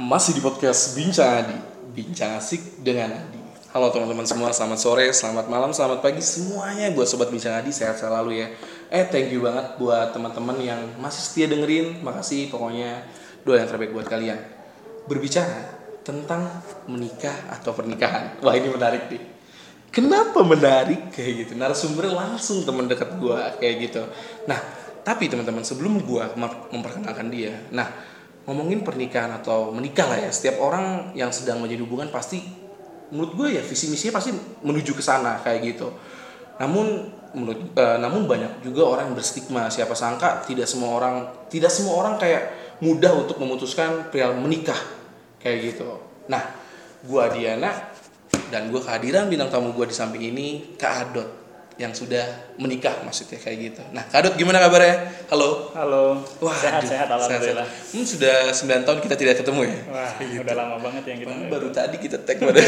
Masih di podcast Bincang Adi. Bincang asik dengan Adi. Halo teman-teman semua, selamat sore, selamat malam, selamat pagi. Semuanya buat Sobat Bincang Adi, sehat selalu ya. Eh thank you banget buat teman-teman yang masih setia dengerin. Makasih pokoknya doa yang terbaik buat kalian. Berbicara tentang menikah atau pernikahan. Wah ini menarik nih. Kenapa menarik? Kayak gitu? Narasumber langsung teman dekat gua kayak gitu. Nah, tapi teman-teman sebelum gua mem- memperkenalkan dia, nah ngomongin pernikahan atau menikah lah ya. Setiap orang yang sedang menjadi hubungan pasti, menurut gue ya visi misinya pasti menuju ke sana kayak gitu. Namun menurut, eh, namun banyak juga orang yang berstigma. Siapa sangka tidak semua orang, tidak semua orang kayak mudah untuk memutuskan perihal menikah kayak gitu. Nah, gua Diana dan gue kehadiran bintang tamu gue di samping ini Kak Adot yang sudah menikah maksudnya kayak gitu. Nah Kak Adot gimana kabarnya? Halo. Halo. Wah, sehat aduh, sehat alhamdulillah. sehat-sehat. Hmm, sudah 9 tahun kita tidak ketemu ya. Wah, udah lama banget yang kita. Bang, baru tadi kita tag pada.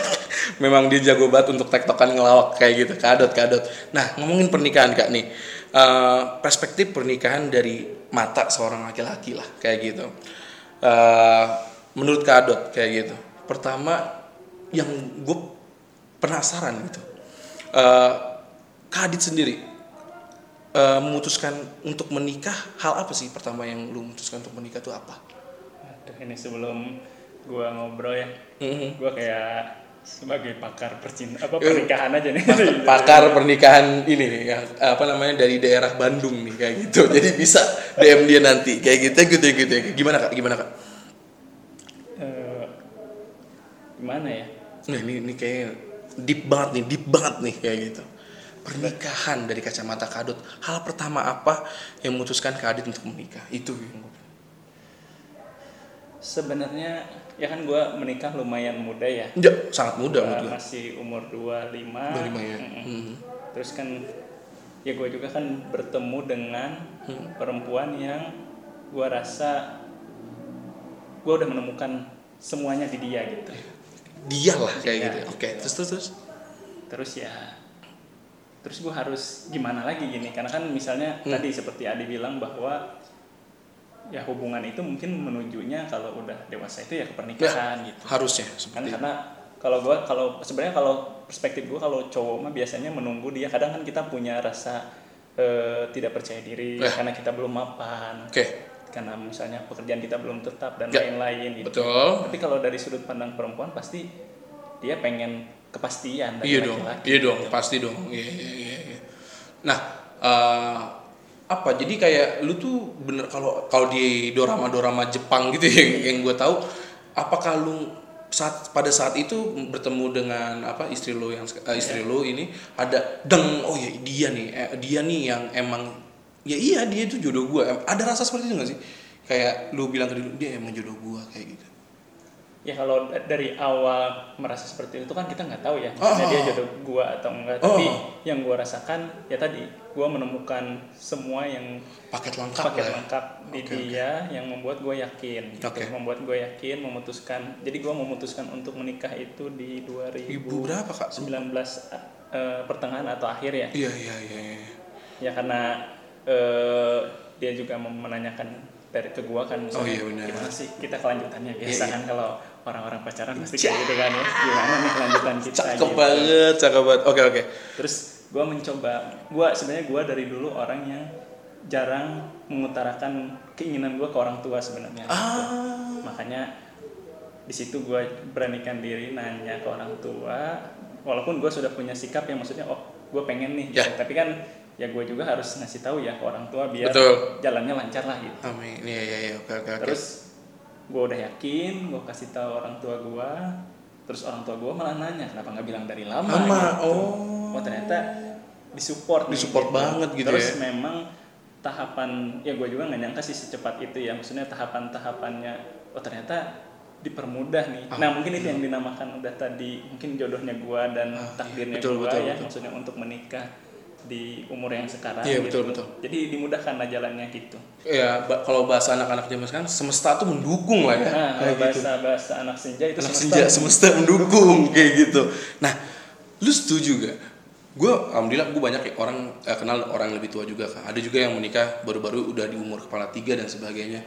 Memang dia jago banget untuk tektokan ngelawak kayak gitu. Kak Adot. Nah ngomongin pernikahan Kak nih. Eh, perspektif pernikahan dari mata seorang laki-laki lah kayak gitu. Eh, menurut Kak Adot kayak gitu. Pertama yang gue penasaran gitu. Eh, Kak Adit sendiri eh, memutuskan untuk menikah hal apa sih pertama yang lu memutuskan untuk menikah itu apa? Aduh, ini sebelum gua ngobrol ya, Mhm. gua kayak sebagai pakar percinta apa Eh, pernikahan aja nih. pakar pernikahan ini nih yang apa namanya dari daerah Bandung nih kayak gitu jadi bisa DM dia nanti kayak gitu gitu gitu gimana kak gimana kak Eh, gimana ya? nah ini ini kayak deep banget nih deep banget nih kayak gitu pernikahan dari kacamata kadut hal pertama apa yang memutuskan kadit untuk menikah itu yang Sebenarnya ya kan gua menikah lumayan muda ya. ya sangat muda Gua gue masih umur 25. 25 ya Mm-mm. Mhm. Terus kan ya gue juga kan bertemu dengan Hmm. perempuan yang gue rasa gue udah menemukan semuanya di dia gitu. dia lah kayak Dia, gitu oke terus terus terus Terus ya terus gue harus gimana lagi gini karena kan misalnya Hmm. tadi seperti Adi bilang bahwa ya hubungan itu mungkin menujunya kalau udah dewasa itu ya ke pernikahan gitu harusnya kan itu. karena kalau gue kalau sebenarnya kalau perspektif gue kalau cowok mah biasanya menunggu dia kadang kan kita punya rasa eh, tidak percaya diri Ya. karena kita belum mapan oke karena misalnya pekerjaan kita belum tetap dan Ya. lain-lain gitu betul tapi kalau dari sudut pandang perempuan pasti dia pengen kepastian iya dong laki-laki iya dong gitu. pasti dong. Iya iya iya iya. nah eh, apa? Jadi kayak lu tuh bener kalau kalau di dorama dorama Jepang gitu ya, yang yang gue tahu apakah lu saat pada saat itu bertemu dengan apa istri lu yang eh, istri lu ini ada deng oh ya dia nih eh, dia nih yang emang ya iya dia itu jodoh gue ada rasa seperti itu gak sih? Kayak lu bilang ke lu, dia emang jodoh gue kayak gitu ya kalau da- dari awal merasa seperti itu kan kita nggak tahu ya maksudnya Oh. dia jodoh gua atau enggak Oh. tapi yang gua rasakan ya tadi gua menemukan semua yang paket lengkap paket lah ya. lengkap di oke. dia yang membuat gue yakin gitu. Oke. membuat gue yakin memutuskan jadi gue memutuskan untuk menikah itu di 2019 ibu berapa kak eh, pertengahan atau akhir ya iya iya iya iya. ya karena eh, dia juga menanyakan dari ke gue kan Oh, misalnya, iya, benar. gimana sih kita kelanjutannya biasa Iya, kan kalau orang-orang pacaran pasti kayak gitu kan ya gimana nih kelanjutan kita cakep gitu. banget cakep banget oke oke terus gue mencoba gue sebenarnya gue dari dulu orang yang jarang mengutarakan keinginan gue ke orang tua sebenarnya gitu. ah makanya di situ gue beranikan diri nanya ke orang tua walaupun gue sudah punya sikap yang maksudnya oh gue pengen nih Ya. tapi kan ya gue juga harus ngasih tahu ya ke orang tua biar Betul. jalannya lancar lah gitu amin iya iya iya oke oke terus gue udah yakin gue kasih tahu orang tua gue terus orang tua gue malah nanya kenapa nggak bilang dari lama, Lama, gitu. oh. oh ternyata disupport Disupport banget gitu terus ya. memang tahapan ya gue juga nggak nyangka sih secepat itu ya maksudnya tahapan tahapannya oh ternyata dipermudah nih Ah, nah mungkin itu yang dinamakan udah tadi mungkin jodohnya gue dan Ah, iya. takdirnya Betul, gue ya betul. maksudnya untuk menikah di umur yang sekarang Iya, gitu. betul, betul. jadi dimudahkan lah jalannya gitu ya ba- kalau bahasa anak-anak zaman sekarang semesta tuh mendukung lah ya Nah, kayak kalau gitu bahasa bahasa anak senja itu anak semesta senja semesta mendukung kayak gitu nah lu setuju gak gue alhamdulillah gue banyak ya orang eh, kenal orang yang lebih tua juga kan ada juga yang menikah baru-baru udah di umur kepala tiga dan sebagainya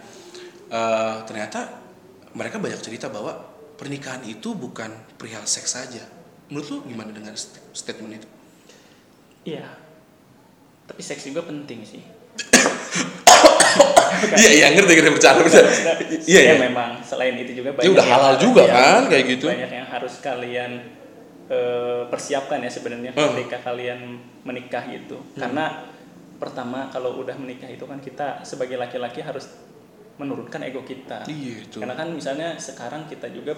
Eh, ternyata mereka banyak cerita bahwa pernikahan itu bukan perihal seks saja. Menurut lu gimana dengan st- statement itu? Iya. Tapi seks juga penting sih. Iya iya ngerti ngerti bercanda bercanda. Iya ya iya. memang selain itu juga Ya udah yang halal harus- juga ya, kan, kayak gitu. Banyak yang harus kalian eh, persiapkan ya sebenarnya Hmm. ketika kalian menikah gitu. Karena pertama kalau udah menikah itu kan kita sebagai laki-laki harus menurunkan ego kita. Iya itu. Karena kan misalnya sekarang kita juga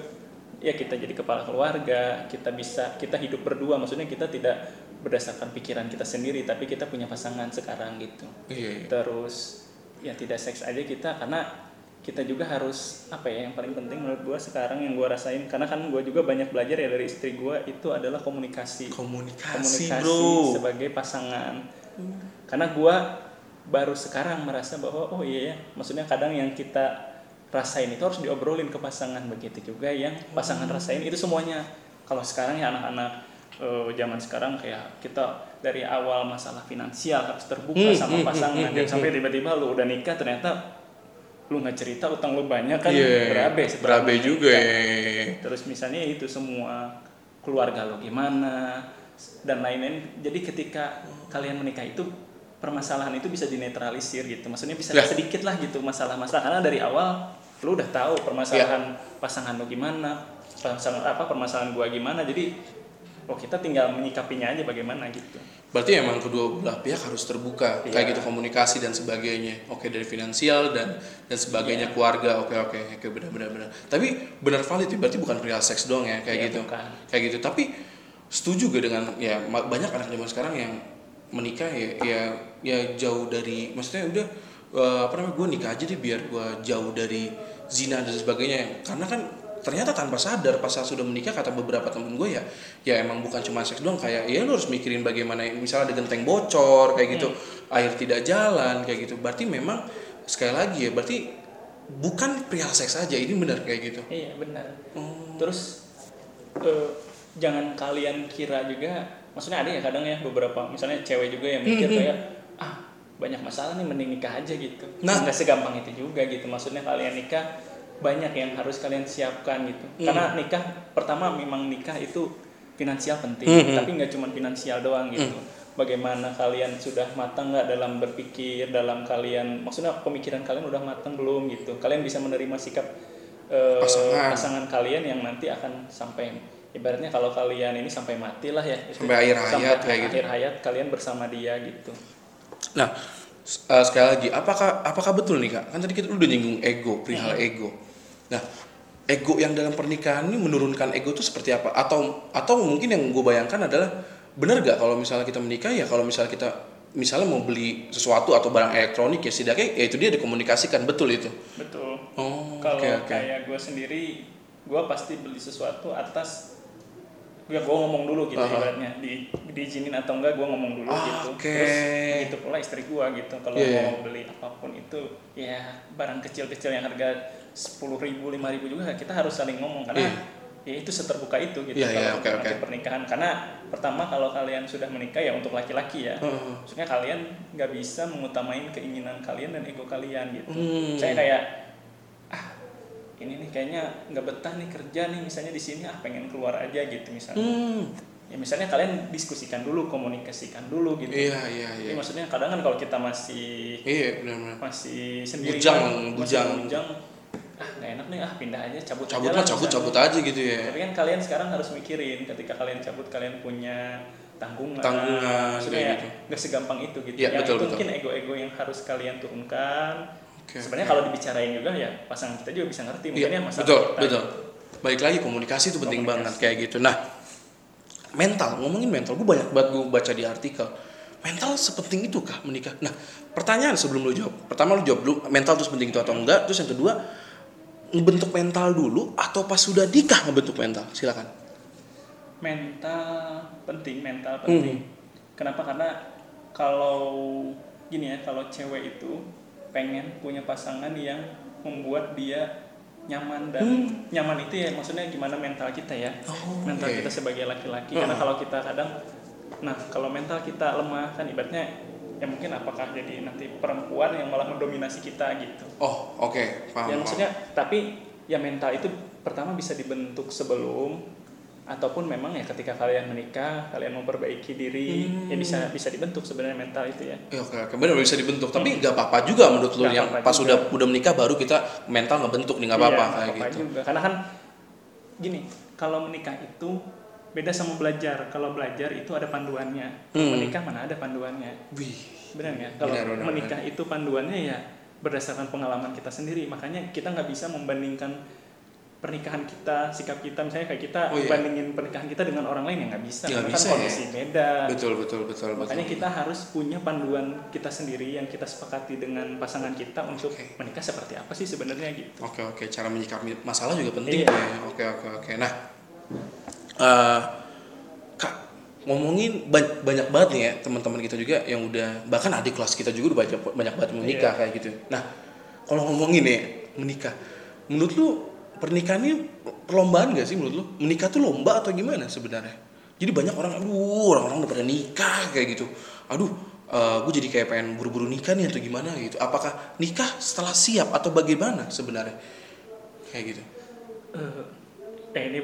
ya kita jadi kepala keluarga, kita bisa kita hidup berdua, maksudnya kita tidak berdasarkan pikiran kita sendiri, tapi kita punya pasangan sekarang gitu. Iya iya. Terus ya tidak seks aja kita karena kita juga harus apa ya yang paling penting menurut gua sekarang yang gua rasain karena kan gua juga banyak belajar ya dari istri gua itu adalah komunikasi Komunikasi, komunikasi bro. sebagai pasangan karena gua baru sekarang merasa bahwa oh iya ya maksudnya kadang yang kita rasain itu harus diobrolin ke pasangan begitu juga yang pasangan rasain itu semuanya kalau sekarang ya anak-anak eh, zaman sekarang kayak kita dari awal masalah finansial harus terbuka Hmm, sama hmm, pasangan hmm, hmm, sampai tiba-tiba lu udah nikah ternyata lu nggak cerita utang lu banyak kan Iya. berabe Berabe lu juga. ya. Terus misalnya itu semua keluarga lo gimana dan lain-lain. Jadi ketika kalian menikah itu permasalahan itu bisa dinetralisir gitu. Maksudnya bisa Ya. sedikit lah gitu masalah-masalah karena dari awal lu udah tahu permasalahan pasangan lo gimana, permasalahan apa permasalahan gua gimana. Jadi oh kita tinggal menyikapinya aja bagaimana gitu. Berarti emang kedua belah pihak harus terbuka Iya. kayak gitu komunikasi dan sebagainya. Oke dari finansial dan dan Iya. sebagainya keluarga. Oke oke oke benar benar benar. Tapi benar valid ya, berarti bukan perihal seks doang ya kayak Iya, gitu. bukan. Kayak gitu. Tapi setuju gak dengan ya banyak anak zaman sekarang yang menikah ya ya ya jauh dari maksudnya udah eh, apa namanya gue nikah aja deh biar gue jauh dari zina dan sebagainya karena kan ternyata tanpa sadar pas saat sudah menikah kata beberapa temen gue ya ya emang bukan cuma seks doang kayak ya lu harus mikirin bagaimana misalnya ada genteng bocor kayak gitu air tidak jalan kayak gitu berarti memang sekali lagi ya berarti bukan perihal seks saja ini benar kayak gitu Iya benar. Oh. Terus eh, jangan kalian kira juga, maksudnya ada ya kadang ya beberapa, misalnya cewek juga yang mikir kayak ah banyak masalah nih mending nikah aja gitu. Nah. nggak segampang itu juga gitu. Maksudnya kalian nikah banyak yang harus kalian siapkan gitu. Hmm. Karena nikah pertama memang nikah itu finansial penting, Hmm, hmm. tapi nggak cuma finansial doang gitu. Bagaimana kalian sudah matang nggak dalam berpikir, dalam kalian, maksudnya pemikiran kalian udah matang belum gitu. Kalian bisa menerima sikap eh, Pasangan. pasangan kalian yang nanti akan sampai ibaratnya kalau kalian ini sampai mati lah ya gitu. Sampai akhir hayat kayak gitu. akhir hayat kalian bersama dia gitu Nah, eh, sekali lagi, apakah apakah betul nih kak? Kan tadi kita udah nyinggung ego, perihal ego. Nah, ego yang dalam pernikahan ini menurunkan ego itu seperti apa? Atau atau mungkin yang gue bayangkan adalah benar gak kalau misalnya kita menikah ya kalau misalnya kita misalnya mau beli sesuatu atau barang elektronik ya setidaknya ya itu dia dikomunikasikan betul itu. betul Oh, kalau oke oke. kayak gue sendiri gue pasti beli sesuatu atas gue gue ngomong dulu gitu Aha. ibaratnya di diizinin atau enggak gue ngomong dulu Ah, gitu oke. terus begitu pula istri gue gitu kalau Iya, mau beli apa pun itu ya barang kecil-kecil yang harga sepuluh ribu lima ribu juga kita harus saling ngomong karena ya itu seterbuka itu gitu Iya, kalau iya, oke, nanti oke. pernikahan karena pertama kalau kalian sudah menikah ya untuk laki-laki ya Heeh. maksudnya kalian nggak bisa mengutamain keinginan kalian dan ego kalian gitu Hmm. saya kayak ah ini nih kayaknya nggak betah nih kerja nih misalnya di sini ah pengen keluar aja gitu misalnya Hmm. ya misalnya kalian diskusikan dulu komunikasikan dulu gitu Iya iya Jadi iya. maksudnya kadang kan kalau kita masih Iya benar-benar. masih sendiri Bujang, kan, masih bujang. Ah nggak enak nih ah pindah aja cabut Cabut aja lah, cabut cabut aja gitu ya. tapi kan kalian sekarang harus mikirin ketika kalian cabut kalian punya tanggungan Tanggungan, kayak ya gitu. nggak segampang itu gitu Iya, yang betul, itu betul. mungkin ego-ego yang harus kalian turunkan Oke, sebenarnya oke. kalau dibicarain juga ya pasangan kita juga bisa ngerti mungkin Iya, ya masalah betul, kita betul. Baik lagi komunikasi itu penting Komunikasi. banget kayak gitu. Nah, mental, ngomongin mental, gue banyak banget gue baca di artikel. Mental sepenting itu kah menikah? Nah, pertanyaan sebelum lu jawab. Pertama lu jawab dulu, mental itu sepenting itu atau enggak? Terus yang kedua, ngebentuk mental dulu atau pas sudah nikah ngebentuk mental? Silakan. mental penting mental Hmm. penting kenapa karena kalau gini ya kalau cewek itu pengen punya pasangan yang membuat dia nyaman dan nyaman itu ya maksudnya gimana mental kita ya Hmm. Oh, mental oke. kita sebagai laki-laki Hmm. karena kalau kita kadang nah kalau mental kita lemah kan ibaratnya ya mungkin apakah jadi nanti perempuan yang malah mendominasi kita gitu Oh, oke, paham. ya paham. maksudnya tapi ya mental itu pertama bisa dibentuk sebelum ataupun memang ya ketika kalian menikah kalian memperbaiki diri Hmm. ya bisa bisa dibentuk sebenarnya mental itu ya Ya, oke, oke, benar bisa dibentuk. Tapi nggak apa-apa juga menurut lu Hmm. Yang apa-apa pas juga. udah udah menikah baru kita mental ngebentuk nih nggak apa-apa Iya, kayak apa-apa gitu. juga karena kan gini kalau menikah itu beda sama belajar kalau belajar itu ada panduannya Hmm. menikah mana ada panduannya Wih, benar nggak kalau Benar, benar, menikah itu panduannya ya berdasarkan pengalaman kita sendiri makanya kita nggak bisa membandingkan pernikahan kita sikap kita misalnya kayak kita Oh, iya. bandingin pernikahan kita dengan orang lain ya nggak bisa Nggak karena bisa, kan ya. kondisi beda betul betul betul makanya betul. kita harus punya panduan kita sendiri yang kita sepakati dengan pasangan kita untuk Oke. menikah seperti apa sih sebenarnya gitu Oke oke cara menyikapi masalah juga penting Iya. ya. Oke oke oke. Nah, eh, kak ngomongin ba- banyak banget nih ya teman-teman kita juga yang udah bahkan adik kelas kita juga udah banyak banyak banget menikah Iya. kayak gitu. Nah, kalau ngomongin nih menikah, menurut lu pernikahan ini perlombaan gak sih menurut lu? Menikah tuh lomba atau gimana sebenarnya? Jadi banyak orang, aduh orang-orang udah pada nikah kayak gitu. Aduh, gue jadi kayak pengen buru-buru nikah nih atau gimana gitu. Apakah nikah setelah siap atau bagaimana sebenarnya? Kayak gitu. eh ini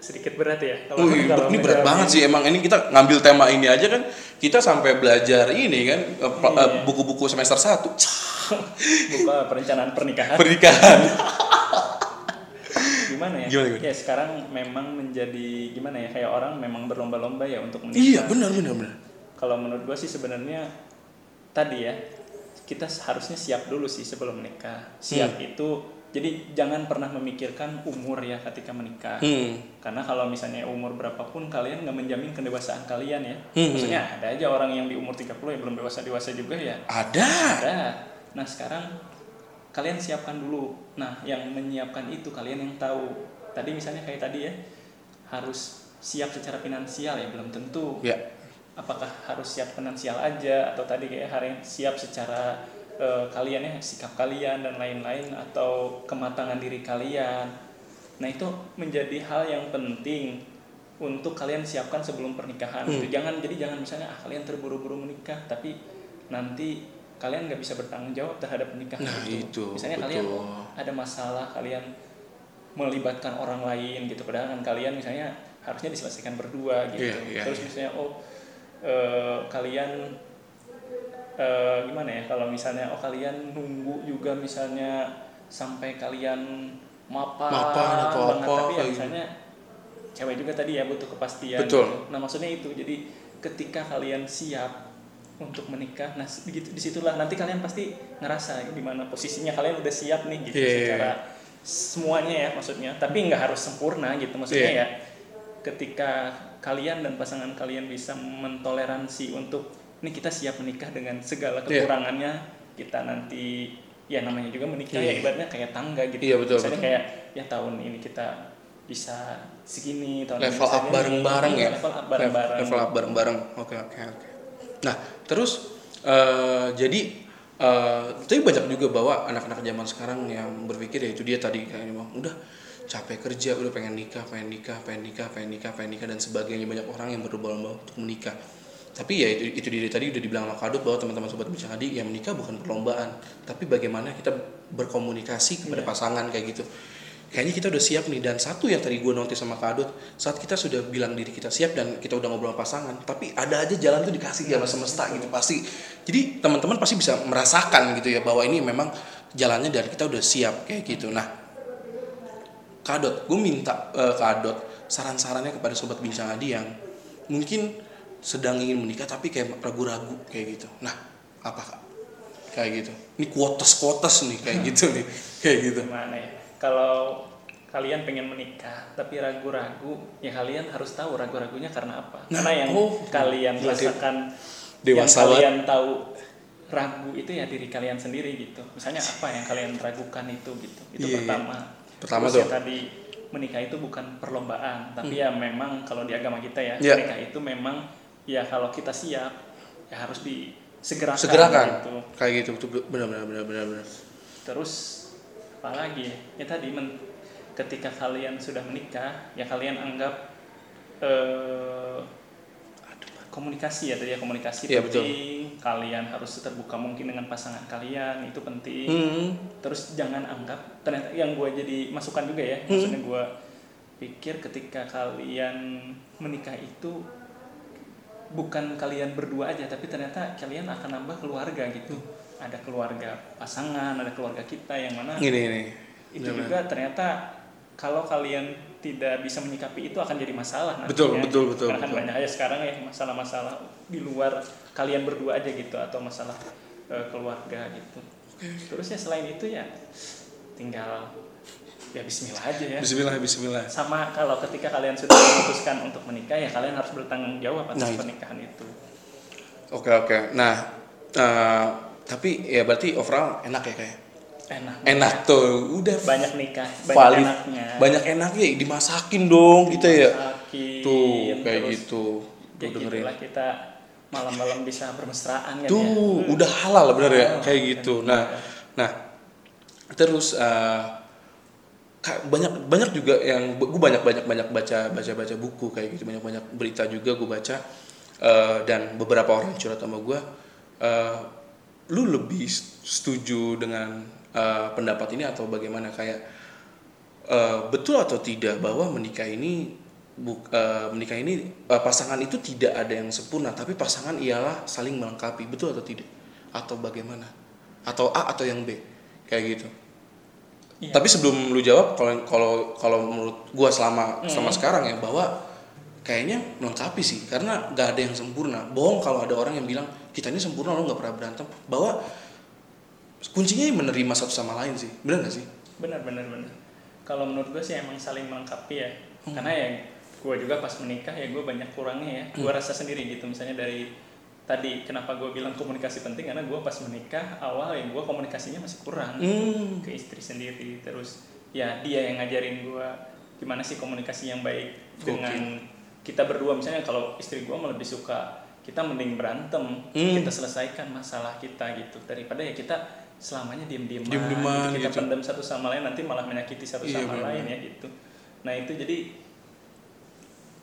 sedikit berat ya kalau Wih, kalau ini berat banget sih emang ini kita ngambil tema ini aja kan kita sampai belajar ini kan eh, Iya. eh, buku-buku semester 1 buka perencanaan pernikahan pernikahan. gimana ya Gimana, gimana? ya sekarang memang menjadi gimana ya kayak orang memang berlomba-lomba ya untuk menikah iya benar benar benar. kalau menurut gue sih sebenarnya tadi ya kita harusnya siap dulu sih sebelum menikah siap Hmm. itu jadi jangan pernah memikirkan umur ya ketika menikah Hmm. karena kalau misalnya umur berapapun kalian nggak menjamin kedewasaan kalian ya Hmm. maksudnya ada aja orang yang di umur 30 yang belum dewasa dewasa juga ya Ada. ada nah sekarang kalian siapkan dulu nah yang menyiapkan itu kalian yang tahu tadi misalnya kayak tadi ya harus siap secara finansial ya belum tentu Ya. apakah harus siap finansial aja atau tadi kayak hari siap secara eh, kalian ya sikap kalian dan lain-lain atau kematangan diri kalian nah itu menjadi hal yang penting untuk kalian siapkan sebelum pernikahan Hmm. gitu. jangan jadi jangan misalnya ah kalian terburu-buru menikah tapi nanti kalian nggak bisa bertanggung jawab terhadap pernikahan Nah, itu, misalnya betul. kalian ada masalah kalian melibatkan orang lain gitu padahal kan kalian misalnya harusnya diselesaikan berdua gitu Iya, iya, terus iya. misalnya oh eh, kalian eh, gimana ya kalau misalnya oh kalian nunggu juga misalnya sampai kalian mapan, Mapan atau banget apa, tapi ya gitu. misalnya cewek juga tadi ya butuh kepastian Betul. gitu. nah maksudnya itu jadi ketika kalian siap untuk menikah nah begitu di situlah nanti kalian pasti ngerasa di mana posisinya kalian udah siap nih gitu Iya, iya, secara semuanya ya maksudnya tapi nggak harus sempurna gitu maksudnya Iya. ya ketika kalian dan pasangan kalian bisa mentoleransi untuk ini kita siap menikah dengan segala Iya. kekurangannya kita nanti ya namanya juga menikah Iya. ya ibaratnya kayak tangga gitu Iya, betul, misalnya betul. kayak ya tahun ini kita bisa segini tahun ini Level bisa up bareng-bareng Iya, ya. level up bareng-bareng Level up bareng-bareng. Oke oke oke. Nah, terus eh, jadi eh, tapi banyak juga bahwa anak-anak zaman sekarang yang berpikir ya itu dia tadi kayak bang udah capek kerja udah pengen nikah pengen nikah pengen nikah pengen nikah pengen nikah dan sebagainya banyak orang yang berlomba-lomba untuk menikah tapi ya itu, itu dia tadi udah dibilang sama Kadut bahwa teman-teman sobat tadi yang menikah bukan perlombaan. Tapi bagaimana kita berkomunikasi kepada Iya. pasangan kayak gitu. Kayaknya kita udah siap nih. Dan satu yang tadi gue notice sama Kadut saat kita sudah bilang diri kita siap dan kita udah ngobrol sama pasangan tapi ada aja jalan tuh dikasih sama semesta gitu pasti. Jadi teman-teman pasti bisa merasakan gitu ya bahwa ini memang jalannya dan kita udah siap kayak gitu. Nah Kadot gue minta eh, Kadot saran-sarannya kepada sobat bincang adi yang mungkin sedang ingin menikah tapi kayak ragu-ragu kayak gitu. Nah apa kak? Kayak gitu. Ini kuotas kuotas nih kayak gitu nih. Kayak gitu. Gimana ya? Kalau kalian pengen menikah tapi ragu-ragu ya kalian harus tahu ragu-ragunya karena apa. Nah, karena yang oh, kalian dia rasakan dewasa yang kalian tahu ragu itu ya diri kalian sendiri gitu. Misalnya apa yang kalian ragukan itu gitu. Itu Iya, iya. pertama. Pertama Terus tuh. yang tadi menikah itu bukan perlombaan tapi ya memang kalau di agama kita ya Iya. menikah itu memang ya kalau kita siap ya harus disegerakan segerakan. gitu. Kayak gitu betul benar benar benar benar benar. Terus apalagi ya, ya tadi men- ketika kalian sudah menikah ya kalian anggap eh, komunikasi ya tadi ya komunikasi betul. penting. Kalian harus terbuka mungkin dengan pasangan kalian itu penting. Hmm. terus jangan anggap ternyata yang gue jadi masukan juga ya maksudnya gue pikir ketika kalian menikah itu bukan kalian berdua aja tapi ternyata kalian akan nambah keluarga gitu ada keluarga pasangan ada keluarga kita yang mana Gini ini. itu juga ternyata kalau kalian tidak bisa menyikapi itu akan jadi masalah nantinya. Betul, betul, betul, Karena kan betul. banyak aja sekarang ya masalah-masalah di luar kalian berdua aja gitu atau masalah eh, keluarga gitu. Terus ya selain itu ya tinggal ya Bismillah aja ya. Bismillah, Bismillah. Sama kalau ketika kalian sudah memutuskan untuk menikah ya kalian harus bertanggung jawab atas Nah, pernikahan itu. Oke oke. Nah, eh, tapi ya berarti overall enak ya kayak. Enak. Enak tuh, udah Banyak nikah, banyak valid. enaknya. Banyak enaknya, dimasakin dong kita ya. Sakit, Tuh kayak terus gitu. ya dengerin. gitulah kita malam-malam bisa bermesraan kan ya. Tuh udah halal bener ya Halal, kayak gitu. Nah, nah terus eh, ka- banyak banyak juga yang gue banyak banyak banyak baca baca baca buku kayak gitu. Banyak banyak berita juga gue baca. Eh, dan beberapa orang curhat sama gue eh, lu lebih setuju dengan eh, pendapat ini atau bagaimana? Kayak eh, betul atau tidak bahwa menikah ini buk, eh, menikah ini eh, pasangan itu tidak ada yang sempurna tapi pasangan ialah saling melengkapi. Betul atau tidak? Atau bagaimana? Atau A atau yang B? Kayak gitu Iya. tapi sebelum lu jawab kalau kalau kalau menurut gua selama selama sekarang ya bahwa kayaknya melengkapi sih. Karena gak ada yang sempurna. Bohong kalau ada orang yang bilang kita ini sempurna lo nggak pernah berantem. Bahwa kuncinya menerima satu sama lain sih. Benar gak sih? Benar benar benar kalau menurut gue sih emang saling melengkapi ya. Hmm. karena ya gue juga pas menikah ya gue banyak kurangnya ya. Hmm. gue rasa sendiri gitu. Misalnya dari tadi kenapa gue bilang komunikasi penting karena gue pas menikah awal ya gue komunikasinya masih kurang hmm. ke istri sendiri terus ya dia yang ngajarin gue gimana sih komunikasi yang baik Gokil. dengan kita berdua misalnya kalau istri gue lebih suka kita mending berantem Hmm. kita selesaikan masalah kita gitu daripada ya kita selamanya diem-dieman Diem-dieman gitu. kita gitu. pendam satu sama lain nanti malah menyakiti satu Iya, sama benar. lain ya gitu nah itu jadi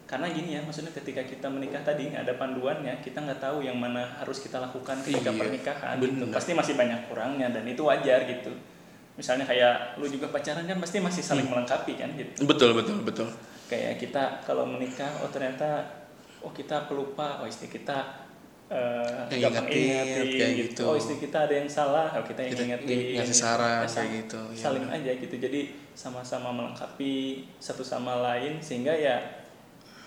karena gini ya maksudnya ketika kita menikah tadi nggak ada panduannya kita nggak tahu yang mana harus kita lakukan ketika Iya, pernikahan gitu. pasti masih banyak kurangnya dan itu wajar gitu misalnya kayak lu juga pacaran kan pasti masih saling Hmm. melengkapi kan gitu betul betul betul kayak kita kalau menikah oh ternyata oh kita pelupa oh istri kita eh, Yang gampang kayak gitu. gitu. oh istri kita ada yang salah oh kita yang Kita ingetin ngasih saran, Ya, kayak gitu. Iya, saling benar. aja gitu jadi sama-sama melengkapi satu sama lain sehingga ya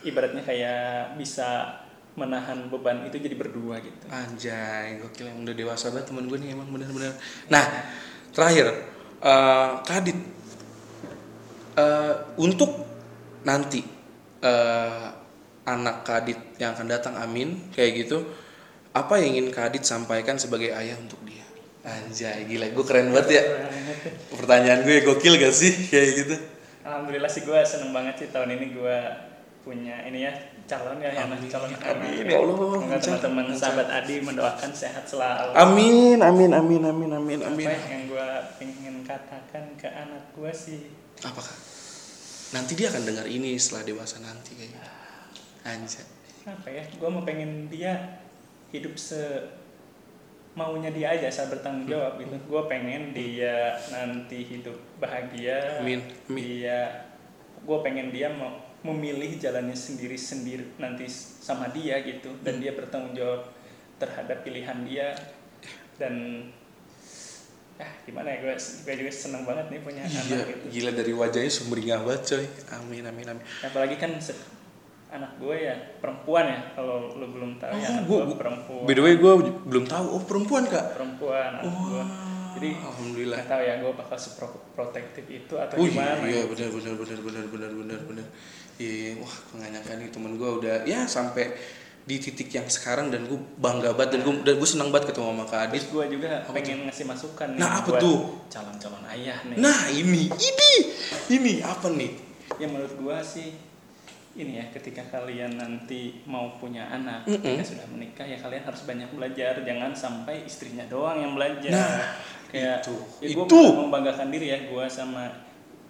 ibaratnya kayak bisa menahan beban itu jadi berdua gitu Anjay, gokil yang udah dewasa banget temen gue nih emang bener-bener. Nah, terakhir, eh Kadit, eh, untuk nanti eh, anak Kadit yang akan datang, amin, kayak gitu, apa yang ingin Kadit sampaikan sebagai ayah untuk dia? Anjay, gila, gue keren banget ya. Pertanyaan gue gokil gak sih kayak gitu? Alhamdulillah sih gue seneng banget sih tahun ini gue punya ini ya calon ya Amin, calon amin, ya Allah, teman-teman sahabat Adi mendoakan sehat selalu. Amin, amin, amin, amin, amin, amin. Apa yang gue pengen katakan ke anak gue sih Apakah? Nanti dia akan dengar ini setelah dewasa nanti kayak gitu. Anjay. apa ya? Gue mau pengen dia hidup se maunya dia aja saat bertanggung Hmm. jawab gitu. Gue pengen dia nanti hidup bahagia. Amin, amin. Dia, gue pengen dia mau memilih jalannya sendiri sendiri nanti sama dia gitu dan Hmm. dia bertanggung jawab terhadap pilihan dia dan ah gimana ya gue gue juga seneng banget nih punya Iya, anak gitu gila dari wajahnya sumringah banget coy. Amin, amin, amin. apalagi kan anak gue ya perempuan ya kalau lu belum tahu ya Oh, anak gua- gue perempuan By the way, gue belum tahu. Oh, perempuan kak? perempuan anak gue jadi alhamdulillah. nggak tahu ya gue bakal seprotektif itu atau Oh gimana iya, ya. benar, benar, benar, benar, benar, benar, benar. Iya, wah, gue nggak nyangka nih temen gue udah ya sampai di titik yang sekarang dan gue bangga banget dan gue dan gue senang banget ketemu sama Kak Adit. Terus gue juga pengen ngasih masukan nih Nah, apa buat tuh? calon-calon ayah nih. Nah ini, ini, ini apa nih? Ya menurut gue sih ini ya ketika kalian nanti mau punya anak, Mm-mm. ketika sudah menikah ya kalian harus banyak belajar, jangan sampai istrinya doang yang belajar. Nah, kayak itu. ya gue Itu. membanggakan diri ya gue sama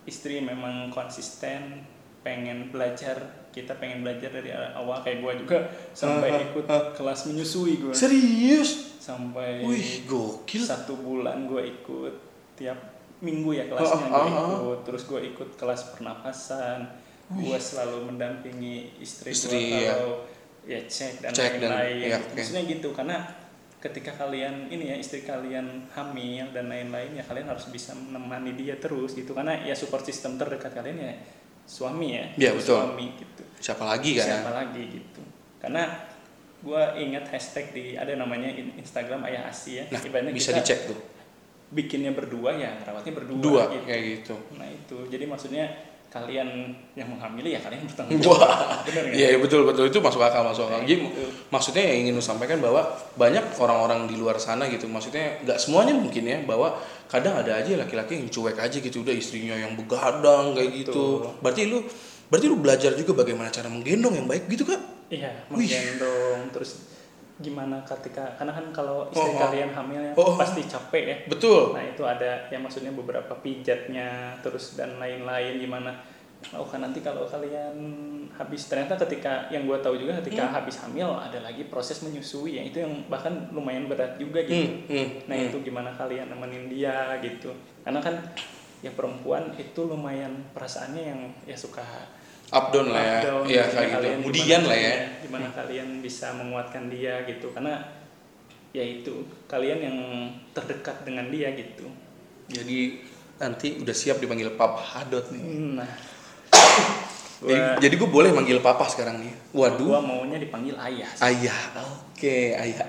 istri memang konsisten pengen belajar kita pengen belajar dari awal kayak gue juga sampai Ah, ikut ah. kelas menyusui gue Serius? sampai Wih, gokil. satu bulan gue ikut tiap minggu ya kelasnya Ah, gue ah, ah. ikut terus gue ikut kelas pernapasan gue selalu mendampingi istri, Istri, gue ya. kalau ya dan Cek dan- lain-lain ya, oke. maksudnya gitu karena ketika kalian ini ya istri kalian hamil dan lain-lain ya kalian harus bisa menemani dia terus gitu karena ya support system terdekat kalian ya suami ya Iya, betul. suami gitu Siapa lagi kan? siapa lagi gitu karena gue ingat hashtag di ada namanya in- Instagram ayah asi ya Nah, Ibaratnya bisa kita dicek tuh. bikinnya berdua ya rawatnya berdua Dua gitu. kayak gitu. nah itu jadi maksudnya kalian yang menghamili ya kalian bertanggung jawab nggak? iya iya, betul betul itu masuk akal masuk akal. Jadi Gitu. maksudnya yang ingin lu sampaikan bahwa banyak orang-orang di luar sana gitu. Maksudnya nggak semuanya mungkin ya bahwa kadang ada aja laki-laki yang cuek aja gitu udah istrinya yang begadang kayak gitu. Betul. Berarti lu berarti lu belajar juga bagaimana cara menggendong yang baik gitu kan? iya Wih. menggendong terus gimana ketika karena kan kalau istri Oh, oh. kalian hamil ya Oh, oh. pasti capek ya Betul. Nah itu ada ya maksudnya beberapa pijatnya terus dan lain-lain gimana. Oh kan nanti kalau kalian habis ternyata ketika yang gue tahu juga ketika Hmm. habis hamil ada lagi proses menyusui ya itu yang bahkan lumayan berat juga gitu. Hmm, hmm, Nah hmm. itu gimana kalian nemenin dia gitu. Karena kan ya perempuan itu lumayan perasaannya yang ya suka Up down lah ya. down, gimana kayak gitu. Kemudian lah ya. Gimana kalian bisa menguatkan dia gitu karena ya itu kalian yang terdekat dengan dia gitu. Jadi nanti udah siap dipanggil Papa Hadot nih. Nah, Jadi, gua, jadi gue boleh manggil Papa sekarang nih. Waduh. gua maunya dipanggil ayah. sih. Ayah, oke, ayah,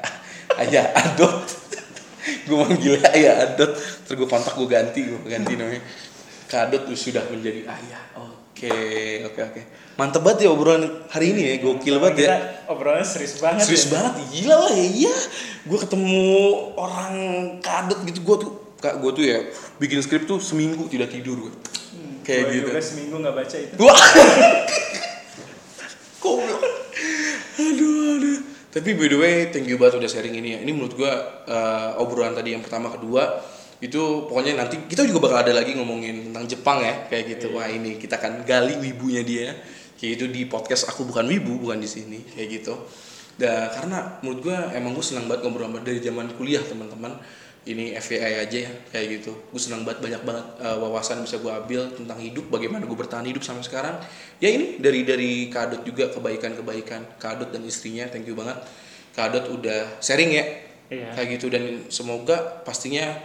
ayah adot. gue manggilnya ayah adot, terus gue kontak gue ganti, gue ganti namanya. Kadot tuh sudah menjadi ayah. Oke, oke, oke. Mantep banget ya obrolan hari ini ya, gokil banget ya. Obrolannya serius banget. Serius ya. banget, gila lah ya. Iya, gue ketemu orang kadot gitu, gue tuh, kak gue tuh ya bikin skrip tuh seminggu tidak tidur gue. Kayak Gua gitu. juga seminggu nggak baca itu. Wah. Goblok. Aduh, aduh. Tapi by the way, thank you banget udah sharing ini ya. Ini menurut gua eh, obrolan tadi yang pertama kedua itu pokoknya nanti kita juga bakal ada lagi ngomongin tentang Jepang ya kayak gitu. Wah, ini kita akan gali wibunya dia. Kayak itu di podcast aku bukan wibu, bukan di sini kayak gitu. Dan karena menurut gua emang gue senang banget ngobrol sama- dari zaman kuliah teman-teman ini FYI aja ya kayak gitu gue senang banget banyak banget uh, wawasan bisa gue ambil tentang hidup bagaimana gue bertahan hidup sampai sekarang ya ini dari dari Kadot juga kebaikan kebaikan Kadot dan istrinya thank you banget Kadot udah sharing ya Iya. kayak gitu dan semoga pastinya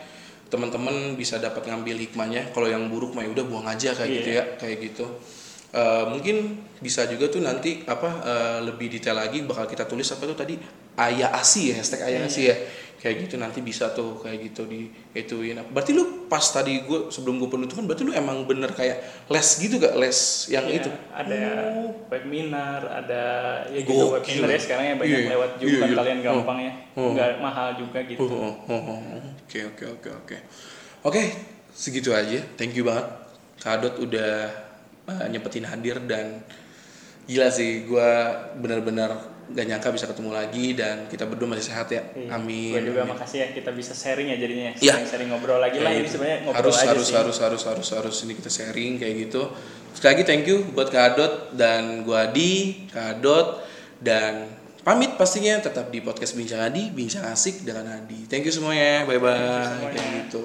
teman-teman bisa dapat ngambil hikmahnya. Kalau yang buruk mah ya udah buang aja kayak gitu Iya. ya kayak gitu. Eh, mungkin bisa juga tuh nanti apa eh, lebih detail lagi bakal kita tulis apa tuh tadi? Ayah asi ya hashtag ayah asi ya kayak gitu nanti bisa tuh kayak gitu di ituin berarti lu pas tadi gue sebelum gue penutupan berarti lu emang bener kayak les gitu gak les yang Iya, itu ada Oh. webinar, ada ya gitu Gokil. webinar ya sekarang ya banyak Iya, lewat iya, kan iya. kalian Oh. gampang ya, Oh. nggak mahal juga gitu. Oh, oh, oh, oh. Oke oke oke oke. Oke, segitu aja. Thank you banget. Kadot udah uh, nyempetin hadir dan gila sih gua benar-benar gak nyangka bisa ketemu lagi dan kita berdua masih sehat ya. Iya. Amin. Gua juga amin. makasih ya kita bisa sharing ya jadinya, Iya. sering-sering ngobrol lagi lah Kayak ini gitu. sebenarnya ngobrol harus aja harus sih. harus harus harus harus ini kita sharing kayak gitu. Sekali lagi thank you buat Kadot dan gua Adi, Kadot dan pamit pastinya tetap di podcast Bincang Adi, Bincang Asik dengan Adi. Thank you semuanya. Bye bye. semuanya. Kayak gitu.